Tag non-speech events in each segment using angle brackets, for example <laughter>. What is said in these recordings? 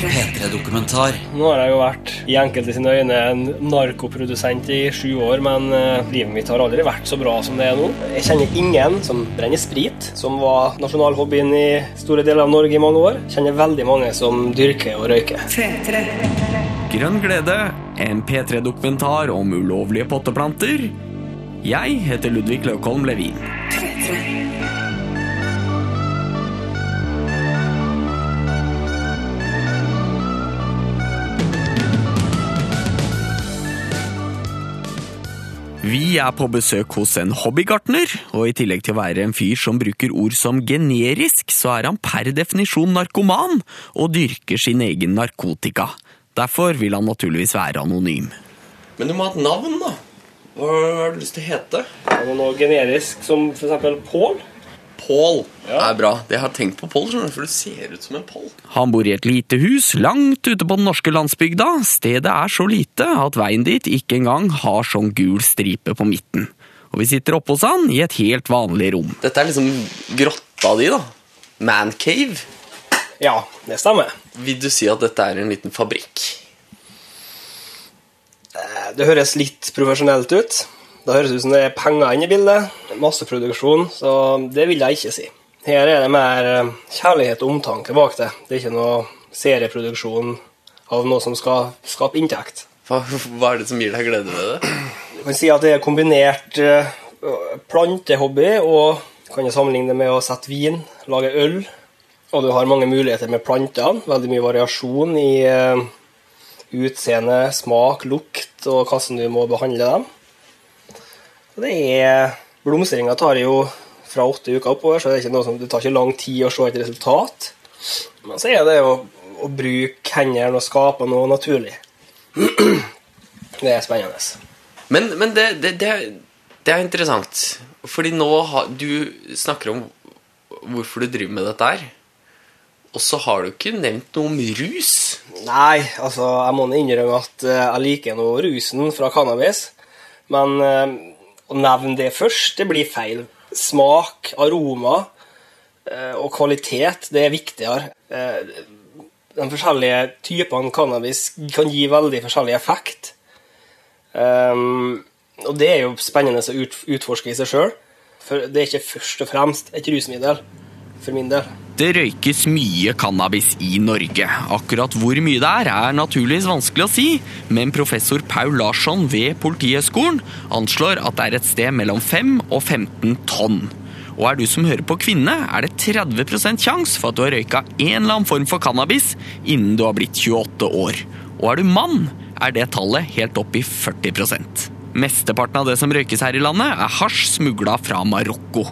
P3-dokumentar. Nå har jeg jo vært i enkelte sine øyne en narkoprodusent i sju år, men eh, livet mitt har aldri vært så bra som det er nå. Jeg kjenner ingen som brenner sprit, som var nasjonalhobbyen i store deler av Norge i mange år. Jeg kjenner veldig mange som dyrker og røyker. Grønn glede, en P3-dokumentar om ulovlige potteplanter. Jeg heter Ludvig Løkholm Levin. Vi er på besøk hos en hobbygartner, og i tillegg til å være en fyr som bruker ord som generisk, så er han per definisjon narkoman og dyrker sin egen narkotika. Derfor vil han naturligvis være anonym. Men du må ha et navn, da. Hva har du lyst til å hete? Det noe generisk som f.eks. Pål? Pål er bra. Det har jeg tenkt på Pål, for du ser ut som en Pål. Han bor i et lite hus langt ute på den norske landsbygda. Stedet er så lite at veien dit ikke engang har sånn gul stripe på midten. Og vi sitter oppe hos han i et helt vanlig rom. Dette er liksom grotta di, da. Mancave. Ja, det stemmer. Vil du si at dette er en liten fabrikk? Eh, Det høres litt profesjonelt ut. Det høres ut som det er penger inne i bildet. Masseproduksjon, så det vil jeg ikke si. Her er det mer eh, kjærlighet og omtanke bak det. Det er ikke noe serieproduksjon av noe som skal skape inntekt. Hva, hva er det som gir deg glede ved det? Du kan si at det er kombinert eh, plantehobby og kan jeg sammenligne det med å sette vin, lage øl. Og du har mange muligheter med plantene. Veldig mye variasjon i eh, utseende, smak, lukt og hvordan du må behandle dem. Det er Blomstringa tar jo fra åtte uker oppover, så det, er ikke noe som, det tar ikke lang tid å se et resultat. Men så er det å, å bruke hendene og skape noe naturlig. <clears throat> Det er spennende. Men, men det, det, det, det er interessant. Fordi nå har Du snakker om hvorfor du driver med dette her. Og så har du ikke nevnt noe om rus. Nei, altså, jeg må innrømme at eh, jeg liker nå rusen fra cannabis. Men eh, å nevne det først, det blir feil. Smak, aroma eh, og kvalitet, det er viktigere. Eh, de forskjellige typene cannabis kan gi veldig forskjellig effekt. Um, og det er jo spennende å utforske i seg sjøl. For det er ikke først og fremst et rusmiddel, for min del. Det røykes mye cannabis i Norge. Akkurat hvor mye det er, er naturligvis vanskelig å si, men professor Paul Larsson ved Politihøgskolen anslår at det er et sted mellom 5 og 15 tonn. Og er du som hører på kvinne, er det 30% sjanse for at du har røyka en eller annen form for cannabis innen du har blitt 28 år. Og er du mann, er det tallet helt opp i 40% Mesteparten av det som røykes her i landet, er hasj smugla fra Marokko.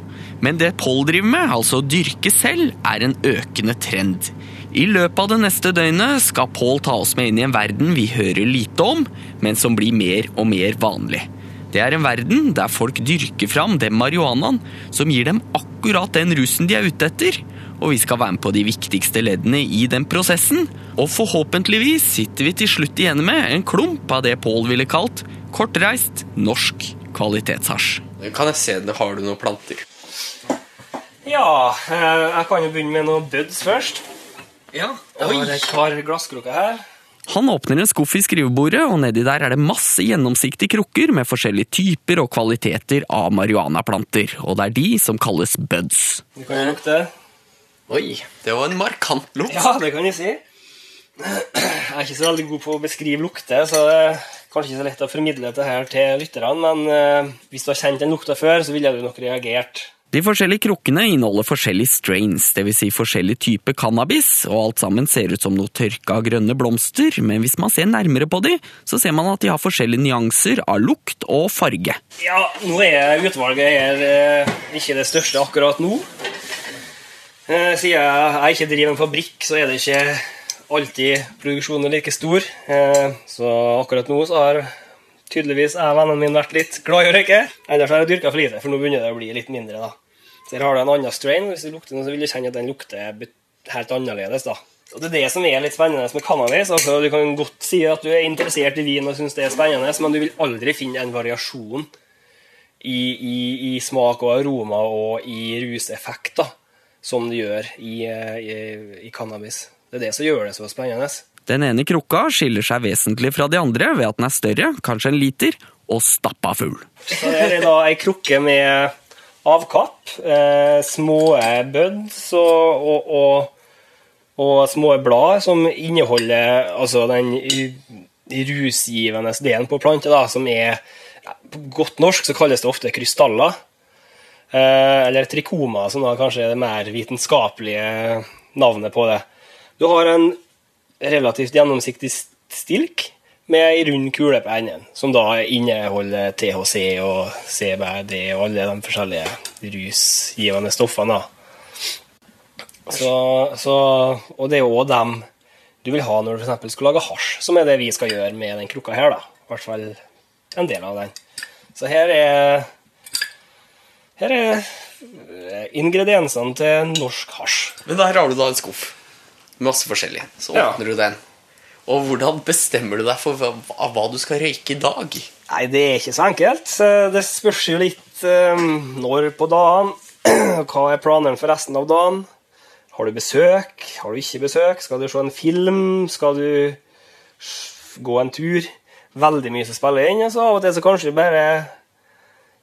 Men det Pål driver med, altså å dyrke selv, er en økende trend. I løpet av det neste døgnet skal Pål ta oss med inn i en verden vi hører lite om, men som blir mer og mer vanlig. Det er en verden der folk dyrker fram den marihuanaen som gir dem akkurat den rusen de er ute etter. Og vi skal være med på de viktigste leddene i den prosessen. Og forhåpentligvis sitter vi til slutt igjen med en klump av det Pål ville kalt kortreist norsk kvalitetshasj. Kan jeg se det? Har du noen planter? Ja, eh, jeg kan jo begynne med noen buds først. Ja. Jeg har et par glasskrukker her. Han åpner en skuff i skrivebordet, og nedi der er det masse gjennomsiktige krukker med forskjellige typer og kvaliteter av marihuanaplanter. Og det er de som kalles buds. Du kan jo lukte. Oi, det var en markant lukt. Ja, det kan jeg si. Jeg er ikke så veldig god på å beskrive lukter, så det er kanskje ikke så lett å formidle dette her til lytterne, men eh, hvis du har kjent den lukta før, så ville du nok reagert. De forskjellige krukkene inneholder forskjellige strains, dvs. Si forskjellig type cannabis, og alt sammen ser ut som noe tørka grønne blomster, men hvis man ser nærmere på de, så ser man at de har forskjellige nyanser av lukt og farge. Ja, nå er utvalget her eh, ikke det største akkurat nå. Eh, Siden jeg ikke driver en fabrikk, så er det ikke alltid produksjonen like stor. Eh, Så akkurat nå så har tydeligvis er vennene mine vært litt glad i å røyke. Ellers har jeg dyrka for lite, for nå begynner det å bli litt mindre. da. Så her har du en annen strain. Hvis du lukter den, så vil du kjenne at den lukter helt annerledes. da. Og Det er det som er litt spennende med cannabis. altså Du kan godt si at du er interessert i vin og syns det er spennende, men du vil aldri finne en variasjon i, i, i smak og aroma og i ruseffekt da, som du gjør i, i, i cannabis. Det er det som gjør det så spennende. Den ene krukka skiller seg vesentlig fra de andre ved at den er større, kanskje en liter, og stappa full. Så her er da ei krukke med avkapp, eh, små buds og, og, og, og små blad som inneholder altså den rusgivende delen på planta, da, som er På godt norsk så kalles det ofte krystaller. Eh, eller trikoma, som da kanskje er det mer vitenskapelige navnet på det. Du har en relativt gjennomsiktig stilk med ei rund kule på enden, som da inneholder THC og CBD og alle de forskjellige rusgivende stoffene. Så, så, og det er jo dem du vil ha når du f.eks. skal lage hasj, som er det vi skal gjøre med den krukka her. da. I hvert fall en del av den. Så her er her er ingrediensene til norsk hasj. Men der har du da en skuff masse forskjellig. Så Ja. åpner du den. Og hvordan bestemmer du deg for hva, hva du skal røyke i dag? Nei, det er ikke så enkelt. Det spørs jo litt um, når på dagen. <clears throat> Hva er planene for resten av dagen? Har du besøk? Har du ikke besøk? Skal du se en film? Skal du gå en tur? Veldig mye som spiller inn. Altså. Av og til så kanskje du bare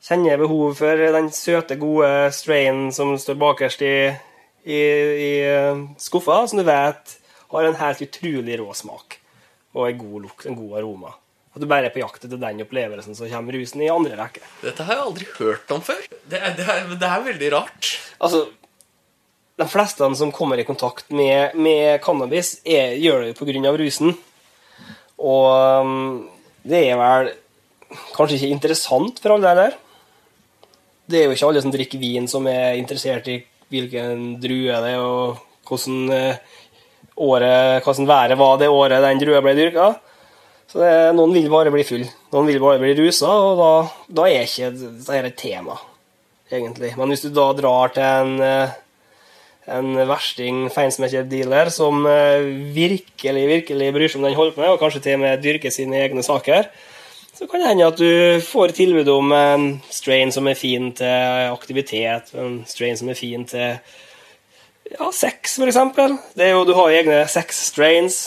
kjenner behov for den søte, gode strainen som står bakerst i, i, i eh, skuffa, som du vet har en helt utrolig rå smak og en god lukt, en god aroma. At du bare er på jakt etter den opplevelsen, så kommer rusen i andre rekke. Dette har jeg aldri hørt om før. Det er, det er, det er veldig rart. Altså, de fleste som kommer i kontakt med, med cannabis, er, gjør det jo pga. rusen. Og um, det er vel kanskje ikke interessant for alle der. Det er jo ikke alle som drikker vin, som er interessert i hvilken drue det er, og hvordan, eh, året, hvordan været var det året den drua ble dyrka. Så det, noen vil bare bli full. Noen vil bare bli rusa, og da, da er ikke det er et tema, egentlig. Men hvis du da drar til en eh, en versting feinsmekker-dealer som eh, virkelig virkelig bryr seg om den holder på med, og kanskje til og med dyrker sine egne saker, så kan det hende at du får tilbud om en strain som er fin til aktivitet, en strain som er fin til ja, sex, for eksempel. Det er jo, du har jo egne sex-strains.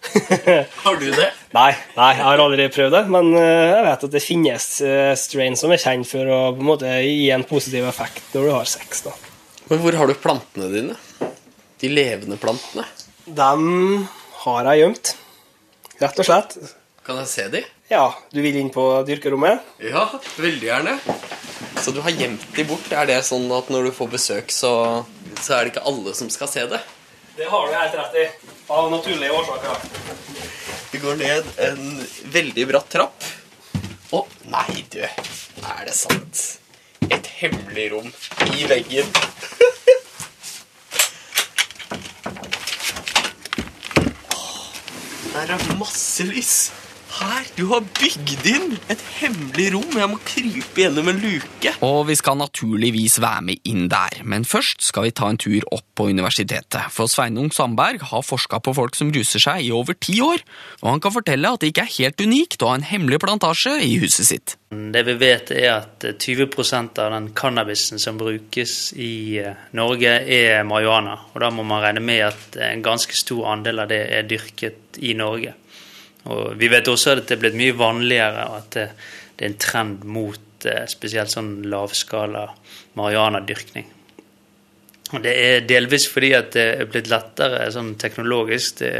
<laughs> Har du det? Nei, nei, jeg har aldri prøvd det, men eh, jeg vet at det finnes eh, strains som er kjent for å på en måte gi en positiv effekt når du har sex. da. Men hvor har du plantene dine? De levende plantene? Dem har jeg gjemt, rett og slett. Kan jeg se de? Ja, du vil inn på dyrkerommet? Ja, veldig gjerne. Så du har gjemt de bort? Er det sånn at når du får besøk, så, så er det ikke alle som skal se det? Det har du helt rett i. Av naturlige årsaker. Vi går ned en veldig bratt trapp. Å, nei, du. Er det sant? Et hemmelig rom i veggen. <laughs> Åh, Der er masse lys. Her, du har bygd inn et hemmelig rom. Jeg må krype gjennom en luke. Og vi skal naturligvis være med inn der, men først skal vi ta en tur opp på universitetet. For Sveinung Sandberg har forska på folk som ruser seg i over ti år, og han kan fortelle at det ikke er helt unikt å ha en hemmelig plantasje i huset sitt. Det vi vet er at 20% av den cannabisen som brukes i eh, Norge, er marihuana. Og da må man regne med at en ganske stor andel av det er dyrket i Norge. Og vi vet også at det er blitt mye vanligere, at det, er en trend mot eh, spesielt sånn lavskala marihuanadyrkning. Og Det er delvis fordi at det er blitt lettere sånn teknologisk. Det,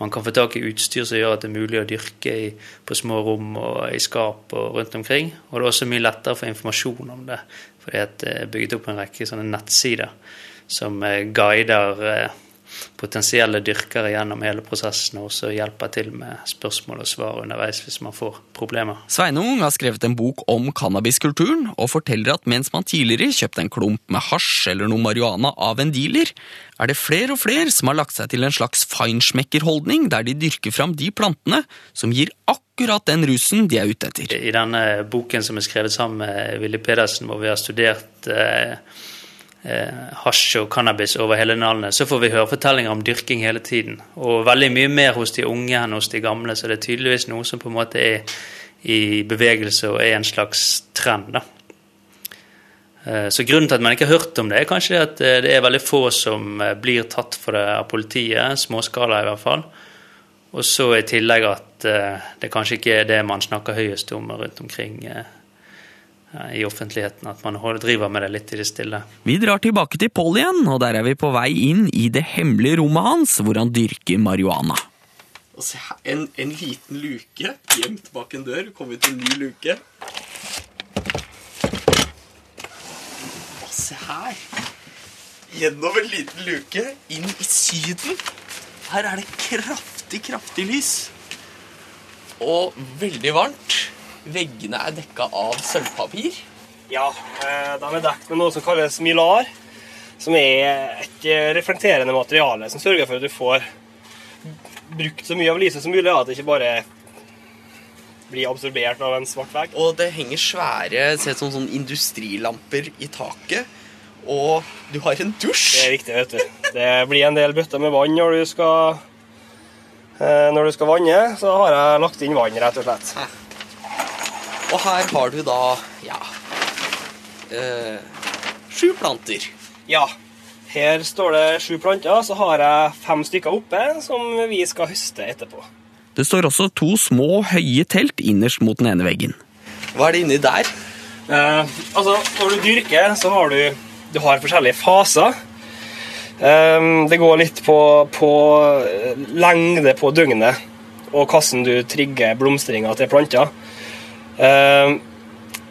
man kan få tak i utstyr som gjør at det er mulig å dyrke i, på små rom og i skap og rundt omkring. Og det er også mye lettere å få informasjon om det, fordi det er bygget opp en rekke sånne nettsider som eh, guider eh, potensielle dyrkere gjennom hele prosessen og også hjelpe til med spørsmål og svar underveis hvis man får problemer. Sveinung har skrevet en bok om cannabiskulturen, og forteller at mens man tidligere kjøpte en klump med hasj eller noe marihuana av en dealer, er det flere og flere som har lagt seg til en slags feinschmecker-holdning, der de dyrker fram de plantene som gir akkurat den rusen de er ute etter. I denne boken som er skrevet sammen med Willy Pedersen, hvor vi har studert eh, eh, hasj og cannabis over hele landet, så får vi høre fortellinger om dyrking hele tiden. Og veldig mye mer hos de unge enn hos de gamle, så det er tydeligvis noe som på en måte er i bevegelse og er en slags trend. da. Eh, Så grunnen til at man ikke har hørt om det, er kanskje at eh, det er veldig få som eh, blir tatt for det av politiet, småskala i hvert fall. Og så i tillegg at det kanskje ikke er det man snakker høyest om rundt omkring i offentligheten, at man driver med det litt i det stille. Vi drar tilbake til Pål igjen, og der er vi på vei inn i det hemmelige rommet hans, hvor han dyrker marihuana. Og se her, en, en liten luke gjemt bak en dør. Kommer vi til en ny luke. Og se her. Gjennom en liten luke, inn i Syden. Her er det kraftig, kraftig lys. Og veldig varmt. Veggene er dekka av sølvpapir. Ja, eh, de er dekket med noe som kalles mylar, som er et eh, reflekterende materiale som sørger for at du får brukt så mye av lyset som mulig, at det ikke bare blir absorbert av en svart vegg. Og det henger svære ser ut som sånn industrilamper i taket. Og du har en dusj. Det er viktig, vet du. Det blir en del bøtter med vann når du skal eh, når du skal vanne, så har jeg lagt inn vann, rett og slett. Og her har du da ja eh, sju planter. Ja. Her står det sju planter, så har jeg fem stykker oppe som vi skal høste etterpå. Det står også to små, høye telt innerst mot den ene veggen. Hva er det inni der? Eh, altså, når du dyrker, så har du, du har forskjellige faser. Eh, det går litt på, på eh, lengde på døgnet og hvordan du trigger blomstringa til planter. Eh,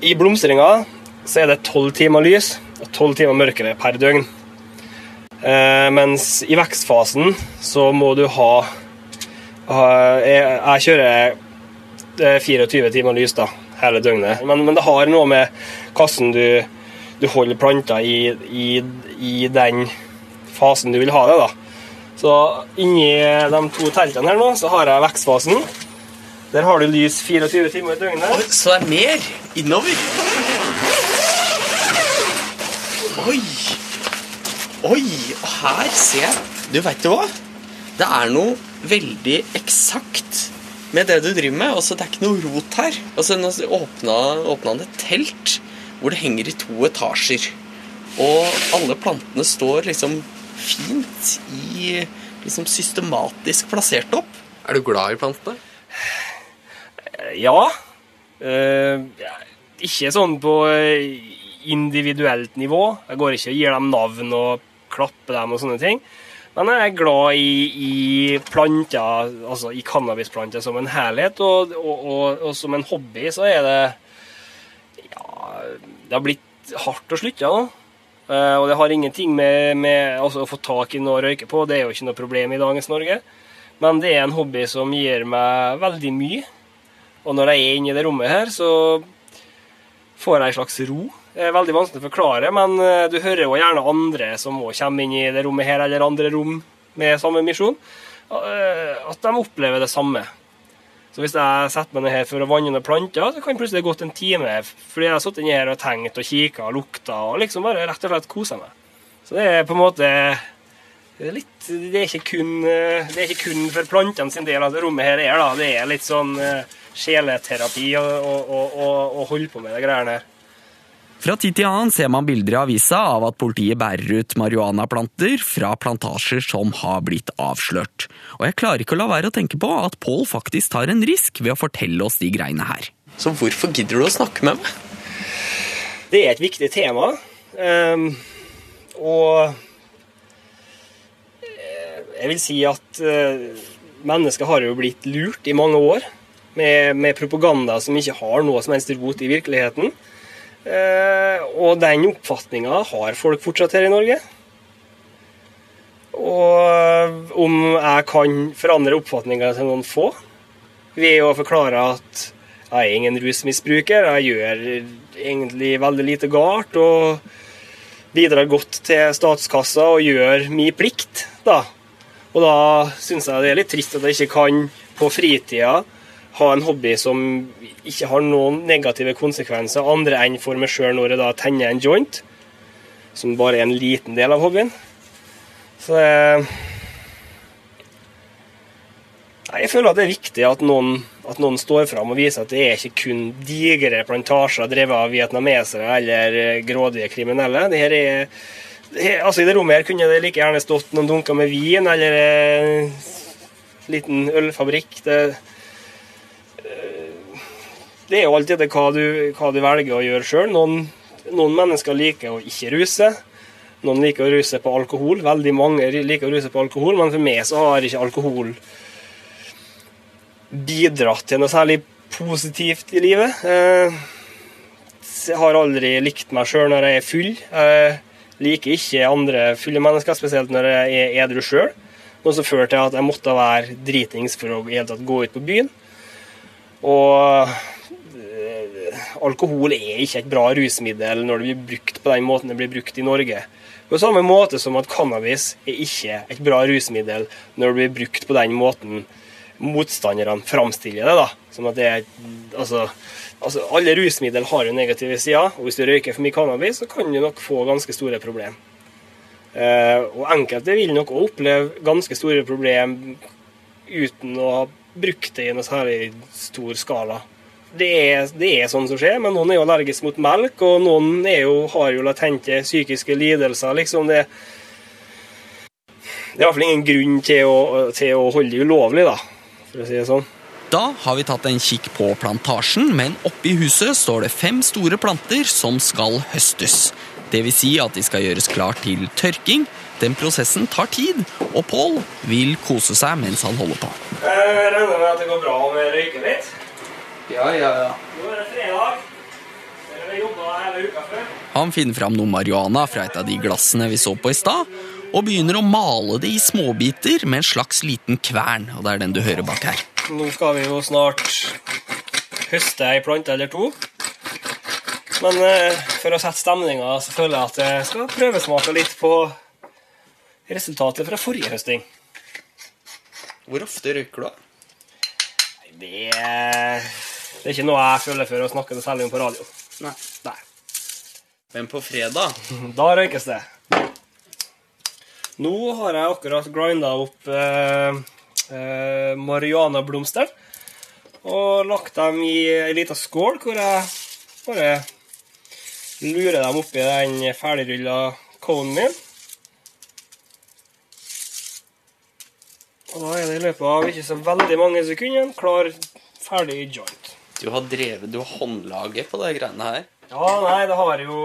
I blomstringa så er det tolv timer lys og tolv timer mørkere per døgn. Eh, mens i vekstfasen så må du ha, jeg, kjører eh, 24 timer lys da, hele døgnet. Men, men det har noe med hvordan du, du holder planta i, i, i den fasen du vil ha det. da. Så inni de to teltene her nå, så har jeg vekstfasen. Der har du lys 24 timer i døgnet. Så det er mer innover. Oi. Oi. Og her ser jeg Du veit du hva? Det er noe veldig eksakt med det du driver med. Også, det er ikke noe rot her. Altså, Nå åpna, åpna han et telt hvor det henger i to etasjer. Og alle plantene står liksom fint i liksom systematisk plassert opp. Er du glad i plantene? Ja. Eh, ikke sånn på eh, individuelt nivå. Jeg går ikke og gir dem navn og klapper dem og sånne ting. Men jeg er glad i, i planter, altså i cannabisplanter som en helhet, og, og, og, og som en hobby så er det Ja, det har blitt hardt å slutte nå. Eh, og det har ingenting med, med altså, å få tak i noe å røyke på, det er jo ikke noe problem i dagens Norge. Men det er en hobby som gir meg veldig mye. Og når jeg er inne i det rommet her, så får jeg en slags ro. Det er veldig vanskelig å forklare, men eh, du hører jo gjerne andre som også kommer inn i det rommet her, eller andre rom med samme misjon, eh, at de opplever det samme. Så hvis jeg setter meg ned her for å vanne noen planter, så kan det plutselig gått en time fordi jeg har sittet inni her og tenkt og kikka og lukta og liksom bare rett og slett kosa meg. Så det er på en måte litt Det er ikke kun, eh, det er ikke kun for plantene sin del at rommet her er, da. Det er litt sånn sjeleterapi og, og, og, å holde på med de greiene her. Fra tid til annen ser man bilder i avisa av at politiet bærer ut marihuanaplanter fra plantasjer som har blitt avslørt. Og jeg klarer ikke å la være å tenke på at Pål faktisk tar en risk ved å fortelle oss de greiene her. Så hvorfor gidder du å snakke med meg? Det er et viktig tema. Um, og eh, jeg vil si at uh, mennesker har jo blitt lurt i mange år med, med propaganda som ikke har noe som helst rot i virkeligheten. Eh, og den oppfatninga har folk fortsatt her i Norge. Og om jeg kan forandre oppfatninga til noen få ved å forklare at jeg er ingen rusmisbruker, jeg gjør egentlig veldig lite galt og bidrar godt til statskassa og gjør min plikt, da. Og da syns jeg det er litt trist at jeg ikke kan på fritida ha en hobby som ikke har noen negative konsekvenser andre enn for meg sjøl når jeg da tenner en joint, som bare er en liten del av hobbyen. Så det Nei, Jeg føler at det er viktig at noen, at noen står fram og viser at det er ikke kun digre plantasjer drevet av vietnamesere eller eh, grådige kriminelle. Det her er, altså I det rommet her kunne det like gjerne stått noen dunker med vin eller en liten ølfabrikk. Det, eh, det er jo alltid det hva du, hva du velger å gjøre sjøl. Noen, noen mennesker liker å ikke ruse. Noen liker å ruse på alkohol. Veldig mange liker å ruse på alkohol, men for meg så har ikke alkohol bidratt til noe særlig positivt i livet. Eh, Jeg har aldri likt meg sjøl når jeg er full. Jeg liker ikke andre fulle mennesker, spesielt når jeg er edru sjøl. Noe som førte til at jeg måtte være dritings for å gå ut på byen. Og eh, alkohol er ikke et bra rusmiddel når det blir brukt på den måten det blir brukt i Norge. På samme måte som at cannabis er ikke et bra rusmiddel når det blir brukt på den måten motstanderne framstiller det. da. Som at det er, altså, altså Alle rusmidler har jo negative sider, og hvis du røyker for mye cannabis, så kan du nok få ganske store problemer. Eh, og enkelte vil nok òg oppleve ganske store problemer uten å ha brukt det i noe særlig stor skala. Det er, det er sånn som skjer, men noen er jo allergisk mot melk, og noen er jo, har jo latente psykiske lidelser. liksom det det er iallfall ingen grunn til å, til å holde det ulovlig, da, for å si det sånn. Da har vi tatt en kikk på plantasjen, men oppi huset står det fem store planter som skal høstes. Det vil si at de skal gjøres klar til tørking. Den prosessen tar tid, og Pål vil kose seg mens han holder på. Jeg regner med at det går bra om jeg røyker litt. Ja, ja, ja. Nå er det fredag. Han finner fram noe marihuana fra et av de glassene vi så på i stad, og begynner å male det i småbiter med en slags liten kvern, og det er den du hører bak her. Nå skal vi jo snart høste ei plante eller to. Men eh, for å sette stemninga, så føler jeg at jeg skal prøvesmake litt på resultatet fra forrige høsting. Hvor ofte røyker du? Det, det er ikke noe jeg føler for å snakke det særlig om på radio. Nei. Nei. Men på fredag? <laughs> Da røykes det. Nå har jeg akkurat grinda opp eh, eh, marihuanablomster og lagt dem i ei lita skål hvor jeg bare lurer dem oppi den ferdigrulla conen min. Og da er det i løpet av ikke så veldig mange sekunder klar, ferdig joint. Du har drevet, du har håndlaget på de greiene her. Ja, nei, det har jo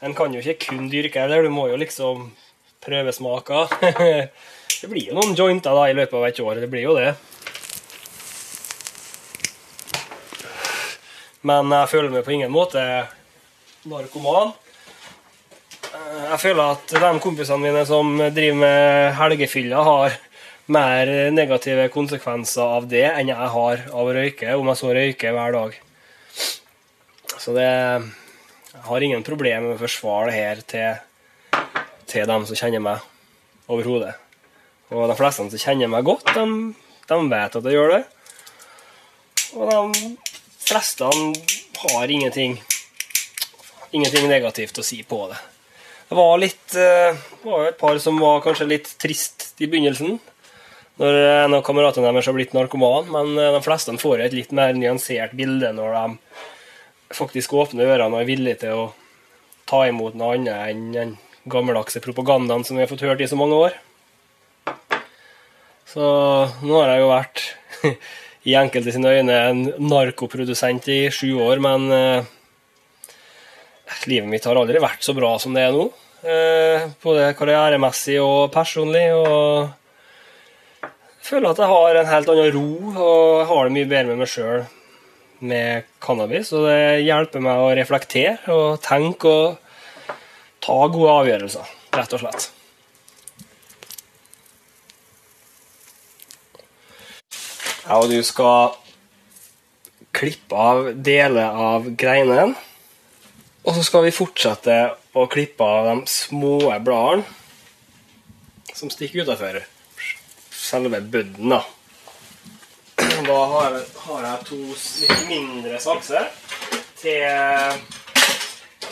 En kan jo ikke kun dyrke heller. du må jo liksom prøvesmake. <laughs> det blir jo noen jointer da i løpet av et år, det blir jo det. Men jeg føler meg på ingen måte narkoman. Eh, Jeg føler at de kompisene mine som driver med helgefylla, har mer negative konsekvenser av det enn jeg har av å røyke, om jeg så røyker hver dag. Så det Jeg har ingen problemer med å forsvare det her til, til dem som kjenner meg overhodet. Og de fleste som kjenner meg godt, de, de vet at jeg gjør det. Og de fleste har ingenting ingenting negativt å si på det. Det var litt eh, det var et par som var kanskje litt trist i begynnelsen. Når en av kameratene deres har blitt narkoman, men eh, de fleste får et litt mer nyansert bilde når de faktisk åpner ørene og er villige til å ta imot noe annet enn den gammeldagse propagandaen som vi har fått hørt i så mange år. Så nå har jeg jo vært <laughs> i enkelte sine øyne en narkoprodusent i sju år, men eh, livet mitt har aldri vært så bra som det er nå. Eh, både karrieremessig og personlig. Og føler at jeg har en helt annen ro, og jeg har det mye bedre med meg sjøl med cannabis. Og det hjelper meg å reflektere og tenke og ta gode avgjørelser, rett og slett. Ja, og du skal klippe av deler av greinene. Og så skal vi fortsette å klippe av de små bladene som stikker utafor selve budden. Da Da har jeg, har jeg to litt mindre sakser til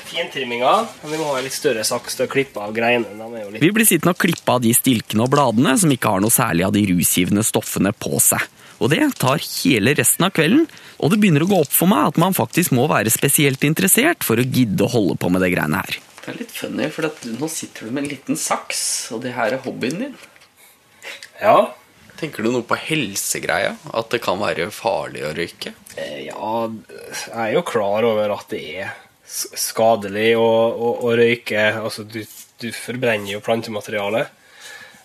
fintrimminga. Men vi må ha litt større saks til å klippe av greinene. Litt Vi blir sittende og klippe av de stilkene og bladene som ikke har noe særlig av de rusgivende stoffene på seg. Og det tar hele resten av kvelden, og det begynner å gå opp for meg at man faktisk må være spesielt interessert for å gidde å holde på med det greiene her. Det er litt funny, for at nå sitter du med en liten saks, og det her er hobbyen din. Ja. Tenker du noe på helsegreia? At det kan være farlig å røyke? Eh, Ja, jeg er jo klar over at det er skadelig å, å, å røyke. Altså, du, du forbrenner jo plantemateriale.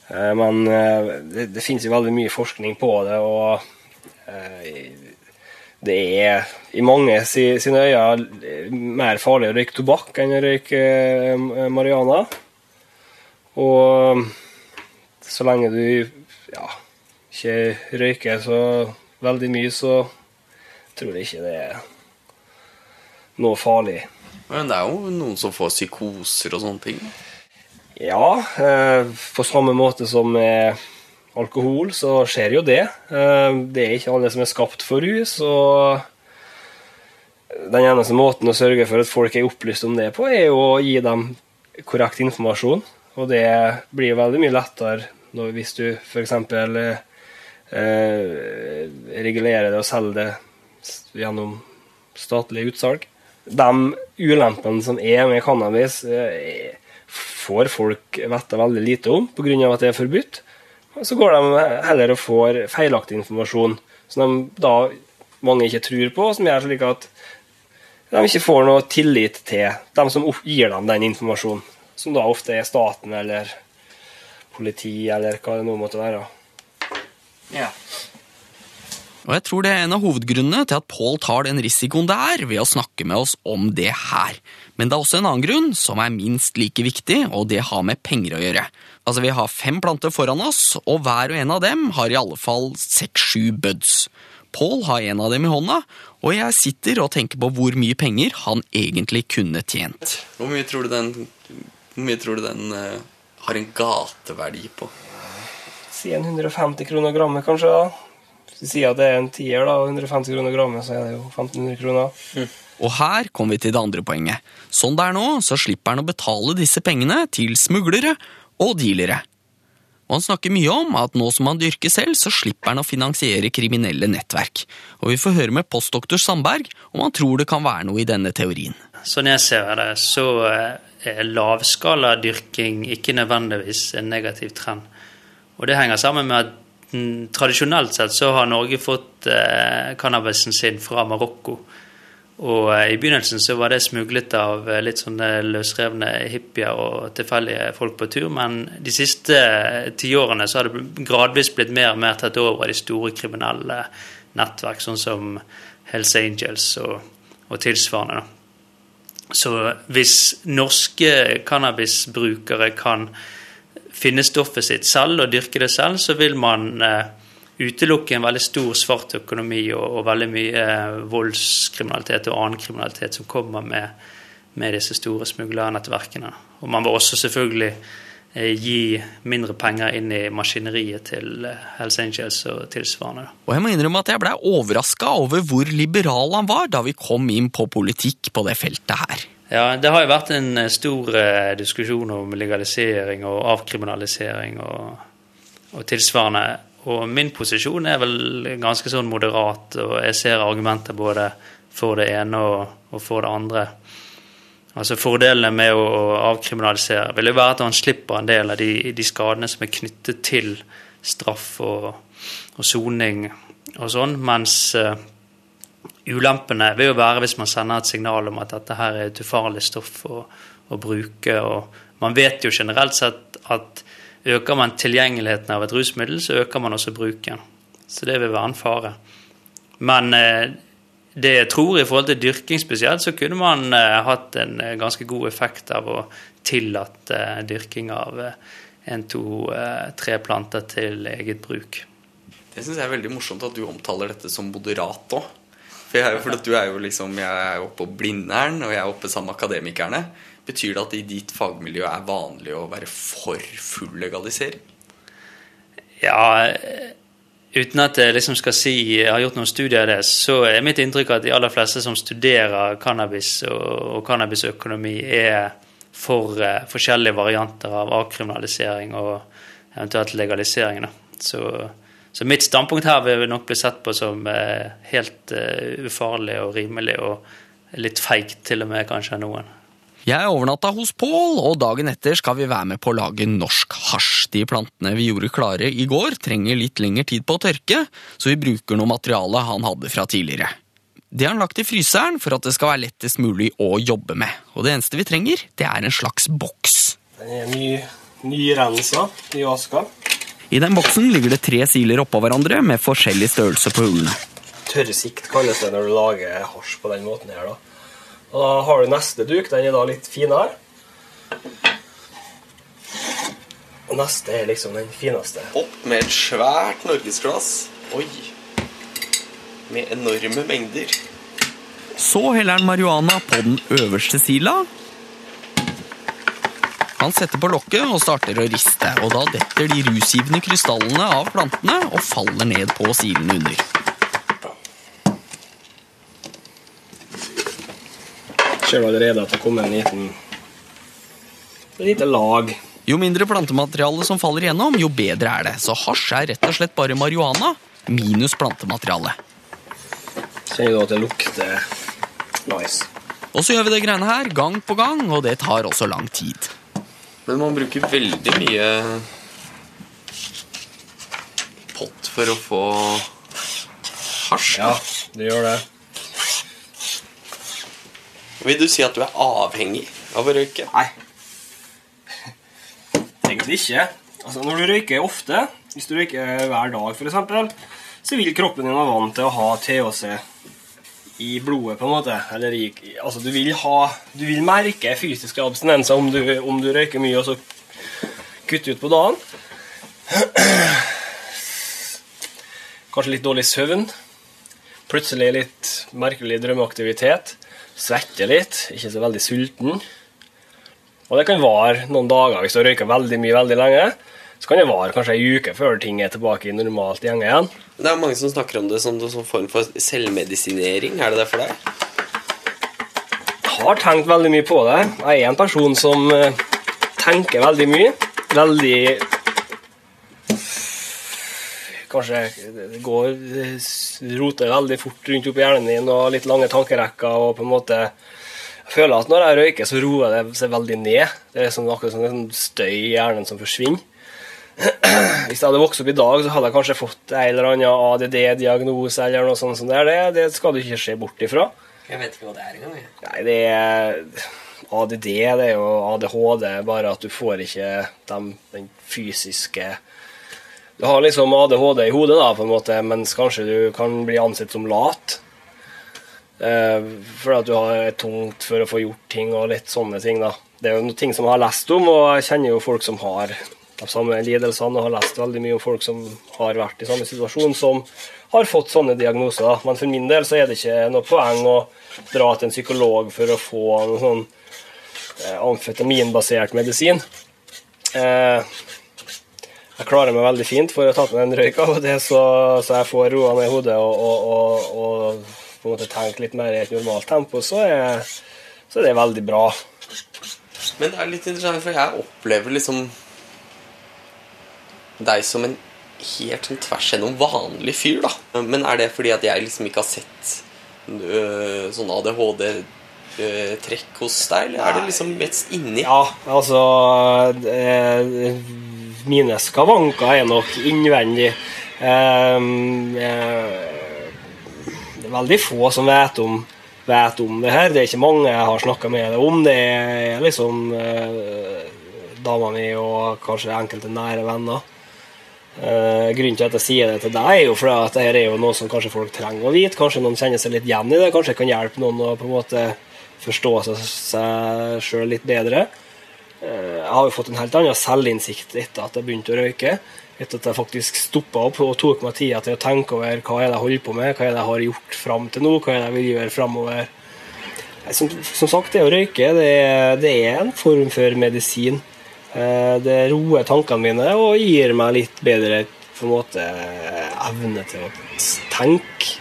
Eh, Men eh, det, det finnes jo veldig mye forskning på det, og det er i mange sine øyne mer farlig å røyke tobakk enn å røyke marihuana. Og så lenge du ja, ikke røyker så veldig mye, så tror jeg ikke det er noe farlig. Men det er jo noen som får psykoser og sånne ting. Ja, eh, på samme måte som med alkohol, så skjer jo det. Eh, det er ikke alle som er skapt for rus, og den eneste måten å sørge for at folk er opplyst om det på, er jo å gi dem korrekt informasjon. Og det blir veldig mye lettere når, hvis du f.eks. Eh, regulerer det og selger det gjennom statlig utsalg. De ulempene som er med cannabis, eh, får folk vite veldig lite om pga. at det er forbudt. Så går de heller og får feilaktig informasjon som de da mange ikke tror på, som gjør slik at de ikke får noe tillit til dem som gir dem den informasjonen. Som da ofte er staten eller politi eller hva det nå måtte være. Ja. Og jeg tror det er en av hovedgrunnene til at Pål tar den risikoen det er ved å snakke med oss om det her. Men det er også en annen grunn, som er minst like viktig, og det har med penger å gjøre. Altså, Vi har fem planter foran oss, og hver og en av dem har i alle fall seks-sju buds. Pål har en av dem i hånda, og jeg sitter og tenker på hvor mye penger han egentlig kunne tjent. Hvor mye tror du den, hvor mye tror du den eh, har en gateverdi på? Si 150 kroner grammet, kanskje. da. Hvis du sier at det er en tier, da, og 150 kroner grammet, så er det jo 1500 kroner. Og her kommer vi til det andre poenget. Sånn det er nå, så slipper han å betale disse pengene til smuglere og dealere. Og han snakker mye om at nå som han dyrker selv, så slipper han å finansiere kriminelle nettverk. Og vi får høre med postdoktor Sandberg om han tror det kan være noe i denne teorien. Sånn jeg ser det, så eh, lavskaladyrking ikke nødvendigvis en negativ trend. Og det henger sammen med at mm, tradisjonelt sett så har Norge fått eh, cannabisen sin fra Marokko. Og eh, i begynnelsen så var det smuglet av eh, litt sånne løsrevne hippier og tilfeldige folk på tur, men de siste eh, tiårene så har det gradvis blitt mer og mer tatt over av de store kriminelle nettverk, sånn som Hells Angels og, og tilsvarende. da. Så hvis norske cannabisbrukere kan finne stoffet sitt selv og dyrke det selv, så vil man eh, utelukke en veldig stor svart økonomi og, og veldig mye eh, voldskriminalitet og annen kriminalitet som kommer med, med disse store smuglernettverkene. Og man vil også selvfølgelig gi mindre penger inn i maskineriet til eh, Hells Angels og tilsvarende. Og jeg må innrømme at jeg blei overraska over hvor liberal han var da vi kom inn på politikk på det feltet her. Ja, Det har jo vært en eh, stor eh, diskusjon om legalisering og avkriminalisering og, og tilsvarende. Og min posisjon er vel ganske sånn moderat, og jeg ser argumenter både for det ene og, og for det andre. Altså Fordelene med å avkriminalisere vil jo være at man slipper en del av de, de skadene som er knyttet til straff og, og soning og sånn, mens uh, ulempene vil jo være hvis man sender et signal om at dette her er et ufarlig stoff å, å bruke. og Man vet jo generelt sett at øker man tilgjengeligheten av et rusmiddel, så øker man også bruken. Så det vil være en fare. Men eh, det jeg tror i forhold til dyrking spesielt, så kunne man eh, hatt en eh, ganske god effekt av å tillate eh, dyrking av en, to, tre planter til eget bruk. Det syns jeg er veldig morsomt at du omtaler dette som moderat òg. For jeg at du er jo liksom, jeg er oppe på Blindern, og jeg er oppe sammen med akademikerne. Betyr det at i ditt fagmiljø er vanlig å være for full legalisering? Ja, uten at jeg liksom skal si jeg har gjort noen studier av det, så er mitt inntrykk at de aller fleste som studerer cannabis og, og cannabisøkonomi, er for uh, forskjellige varianter av avkriminalisering og eventuelt legalisering. Så, så mitt standpunkt her vil nok bli sett på som uh, helt uh, ufarlig og rimelig, og litt feigt til og med kanskje av noen. Jeg overnatta hos Pål, og dagen etter skal vi være med på å lage norsk hasj. De plantene vi gjorde klare i går, trenger litt lengre tid på å tørke, så vi bruker noe materiale han hadde fra tidligere. Det har han lagt i fryseren for at det skal være lettest mulig å jobbe med. Og det eneste vi trenger, det er en slags boks. Den er ny, nyrensa, nyvaska. I den boksen ligger det tre siler oppå hverandre med forskjellig størrelse på hullene. Tørrsikt kalles det når du lager hasj på den måten her. da. Og da har du neste duk. Den er da litt finere. Og neste er liksom den fineste. Opp med et svært norgesglass. Oi. Med enorme mengder. Så heller han marihuana på den øverste sila. Han setter på lokket og starter å riste, og da detter de rusgivende krystallene av plantene og faller ned på silene under. Ser du allerede at det kommer en liten et lite lag. Jo mindre plantemateriale som faller igjennom, jo bedre er det. Så hasj er rett og slett bare marihuana minus plantemateriale. Kjenner du at det lukter nice? Og så gjør vi det greiene her gang på gang, og det tar også lang tid. Men man bruker veldig mye pott for å få hasj. Ja, det gjør det. Vil du si at du er avhengig av å røyke? Nei. Egentlig ikke. Altså, når du røyker ofte, hvis du røyker hver dag f.eks., så vil kroppen din være vant til å ha THC i blodet, på en måte. Eller i, altså, du vil ha Du vil merke fysiske abstinenser om du, om du røyker mye og så kutter ut på dagen. Kanskje litt dårlig søvn. Plutselig litt merkelig drømmeaktivitet. Svette litt. Ikke så veldig sulten. Og det kan vare noen dager hvis du har røyka veldig mye veldig lenge. Så kan det vare kanskje ei uke før ting er tilbake i normalt gjenge igjen. Det er mange som snakker om det som en sånn form for selvmedisinering. Er det det for deg? Jeg har tenkt veldig mye på det. Jeg er en person som eh, tenker veldig mye. Veldig Kanskje går roter veldig fort rundt oppi hjernen din og litt lange tankerekker og på en måte Jeg føler at når jeg røyker, så roer det seg veldig ned. Det er sånn, akkurat en sånn støy i hjernen som forsvinner. <clears throat> Hvis jeg hadde vokst opp i dag, så hadde jeg kanskje fått en eller annen ADD-diagnose eller noe sånt som det. Det, det skal du ikke se bort ifra. Jeg vet ikke hva det er engang. Nei, det er ADD, det er jo ADHD, bare at du får ikke de, den fysiske Du har liksom ADHD i hodet, da, på en måte, mens kanskje du kan bli ansett som lat. Eh, fordi at du har tungt for å få gjort ting og litt sånne ting. da. Det er jo noe ting som jeg har lest om, og jeg kjenner jo folk som har de samme lidelsene, og har lest veldig mye om folk som har vært i samme situasjon, som har fått sånne diagnoser. da. Men for min del så er det ikke noe poeng å dra til en psykolog for å få noe sånn eh, amfetaminbasert medisin. Eh, jeg klarer meg veldig fint for å ta meg en røyk av og til, så, så jeg får roa ned hodet og, og, og, og på en måte tenke litt mer i et normalt tempo, så er, så er det veldig bra. Men det er litt interessant, for jeg opplever liksom deg som en helt sånn tvers gjennom vanlig fyr, da. Men er det fordi at jeg liksom ikke har sett øh, sånn ADHD-trekk hos deg, eller er det liksom mest inni? Ja, altså eh, Mine skavanker er nok innvendig. Eh, eh, det er veldig få som vet om, vet om det her. Det er ikke mange jeg har snakka med det om. Det er liksom eh, dama mi og kanskje enkelte nære venner. Eh, grunnen til at jeg sier det til deg, er jo fordi at dette er jo noe som kanskje folk trenger å vite. Kanskje noen kjenner seg litt igjen i det. Kanskje det kan hjelpe noen å på en måte forstå seg sjøl litt bedre. Eh, jeg har jo fått en helt annen selvinnsikt etter at jeg begynte å røyke. Etter at jeg faktisk stoppa opp og tok meg tida til å tenke over hva er det jeg holder på med, hva er det jeg har gjort fram til nå, hva er det jeg vil gjøre framover. Som, som sagt, det å røyke det, det er en form for medisin. Eh, Det roer tankene mine og gir meg litt bedre på en måte evne til å tenke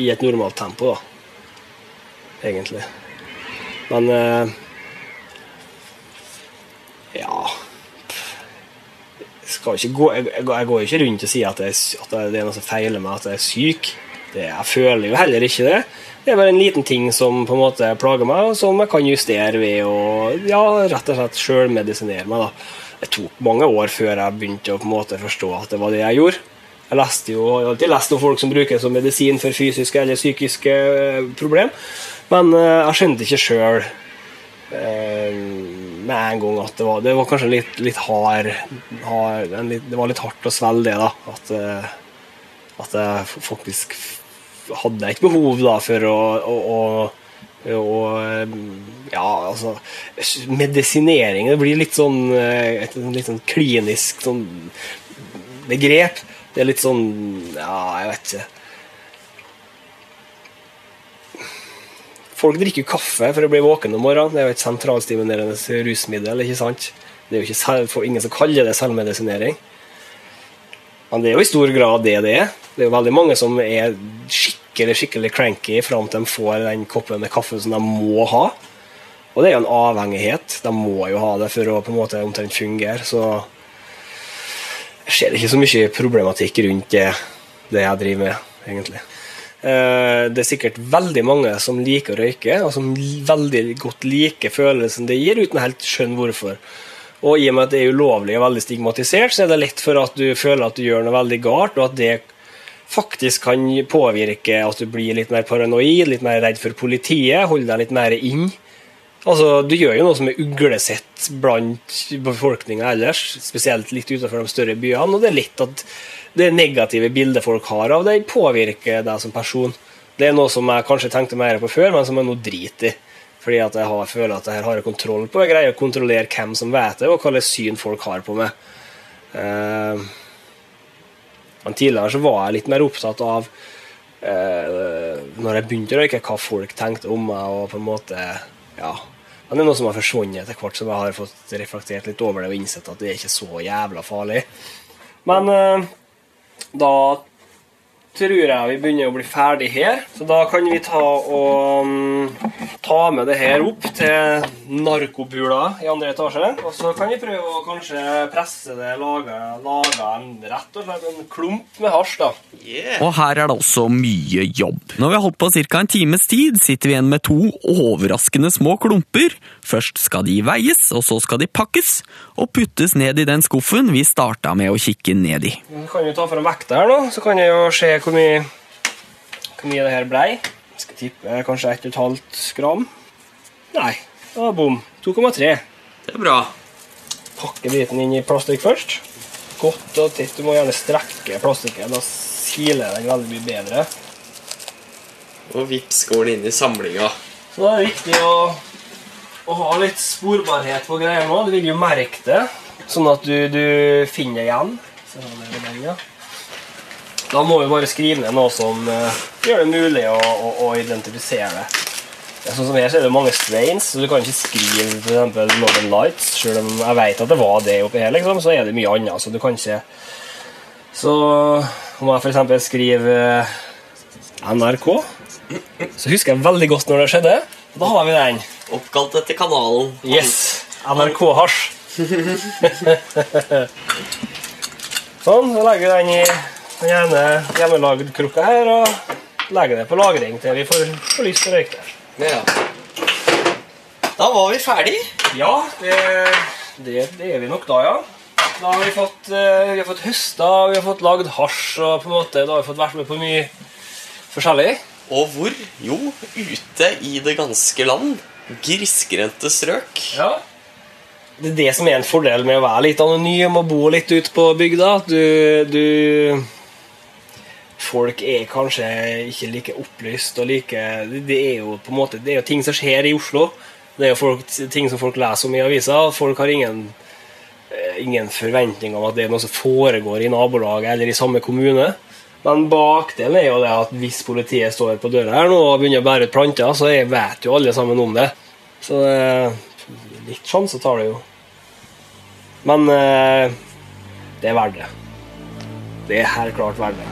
i et normalt tempo, da. Egentlig. Men eh, ja jeg, gå, jeg, jeg, går ikke rundt og sier at, jeg, at det er noe som feiler meg, at jeg er syk. Det, jeg føler jo heller ikke det. Det er bare en liten ting som på en måte plager meg, og som jeg kan justere ved å ja, rett og slett sjølmedisinere meg. da. Det tok mange år før jeg begynte å på en måte forstå at det var det jeg gjorde. Jeg leste jo, jeg har alltid lest om folk som bruker det som medisin for fysiske eller psykiske eh, problem, men eh, jeg skjønte ikke sjøl med en gang at det var, det var kanskje litt, litt hard, hard litt, Det var litt hardt å svelge det, da. At, eh, at jeg faktisk hadde et behov da for å, å, å, å Ja, altså Medisinering det blir litt sånn et litt sånn klinisk sånn begrep. Det er litt sånn Ja, jeg vet ikke. Folk drikker kaffe for å bli våken om morgenen. Det er jo et sentralstimulerende rusmiddel. ikke sant? Det er jo ikke selv, ingen som kaller det selvmedisinering. Men det er jo i stor grad det det er. Det er jo veldig mange som er skikkelig skikkelig cranky fram til de får den koppen med kaffe som de må ha. Og det er jo en avhengighet. De må jo ha det for å på en måte omtrent fungere. Så jeg ser ikke så mye problematikk rundt det, det jeg driver med, egentlig. Eh, det er sikkert veldig mange som liker å røyke, og som veldig godt liker følelsen det gir, uten helt skjønne hvorfor. Og i og med at det er ulovlig og veldig stigmatisert, så er det lett for at du føler at du gjør noe veldig galt, og at det faktisk kan påvirke at du blir litt mer paranoid, litt mer redd for politiet, holder deg litt mer inn. Altså, Du gjør jo noe som er uglesett blant befolkninga ellers, spesielt litt utenfor de større byene, og det er litt at det negative bildet folk har av deg, påvirker deg som person. Det er noe som jeg kanskje tenkte mer på før, men som jeg nå driter i. Fordi at jeg har, føler at jeg har kontroll på Jeg greier å kontrollere hvem som vet det, og hva slags syn folk har på meg. Uh, men tidligere så var jeg litt mer opptatt av uh, Når jeg begynte å røyke, hva folk tenkte om meg, og på en måte Ja. Men det er noe som har forsvunnet etter hvert, som jeg har fått reflektert litt over det og innsett at det er ikke så jævla farlig. Men uh, da tror jeg vi begynner å bli ferdig her. Så da kan vi ta og um, ta med det her opp til narkobula i andre etasje. Og så kan vi prøve å kanskje presse det, lage, lage en rett og slett en klump med hasj, da. Yeah. Og her er det også mye jobb. Når vi har holdt på ca. en times tid, sitter vi igjen med to overraskende små klumper. Først skal de veies, og så skal de pakkes og puttes ned i den skuffen vi starta med å kikke ned i. Kan vi ta fram vekta her nå, så kan jeg jo se hvor mye, hvor mye det her blei. Jeg skal tippe kanskje 1,5 gram. Nei, det var bom. 2,3. Det er bra. Pakke biten inn i plastikk først. Godt og tett. Du må gjerne strekke plastikken. Da siler den veldig mye bedre. Og vips går den inn i samlinga. Så da er det viktig å, å ha litt sporbarhet på greia nå. Du vil jo merke det, sånn at du, du finner det igjen. Så har det ja. Da må vi bare skrive ned noe som eh, gjør det mulig å, å, å identifisere det. Sånn som her så er det mange strains, så du kan ikke skrive for eksempel Northern Lights. Selv om jeg vet at det var det oppi her, liksom, så er det mye annet. Så du kan ikke Så om jeg eksempel skriver eh, NRK, så husker jeg veldig godt når det skjedde. Da har vi den. Oppkalt etter kanalen. Yes! NRK-hasj. <laughs> sånn, så legger vi den i den ene hjemmelagd krukka her og legger det på lagring til vi får, får lyst til å røyke det. Ja. Da var vi ferdig. Ja, det, det, det er vi nok da, ja. Da har vi fått, eh, vi har fått høsta, vi har fått lagd hasj, og på en måte, da har vi fått vært med på mye forskjellig. Og hvor? Jo, ute i det ganske land. Grisgrendte strøk. Ja. Det er det som er en fordel med å være litt anonym og bo litt ute på bygda. Du, du Folk er kanskje ikke like opplyst og like Det er jo på en måte Det er jo ting som skjer i Oslo. Det er jo folk, ting som folk leser om i avisa. Folk har ingen, eh, ingen forventning om at det er noe som foregår i nabolaget eller i samme kommune. Men bakdelen er jo det at hvis politiet står på døra her nå og begynner å bære ut planter, så vet jo alle sammen om det. Så eh, litt sjanse tar det jo. Men eh, det er verdt det. Det er helt klart verdt det.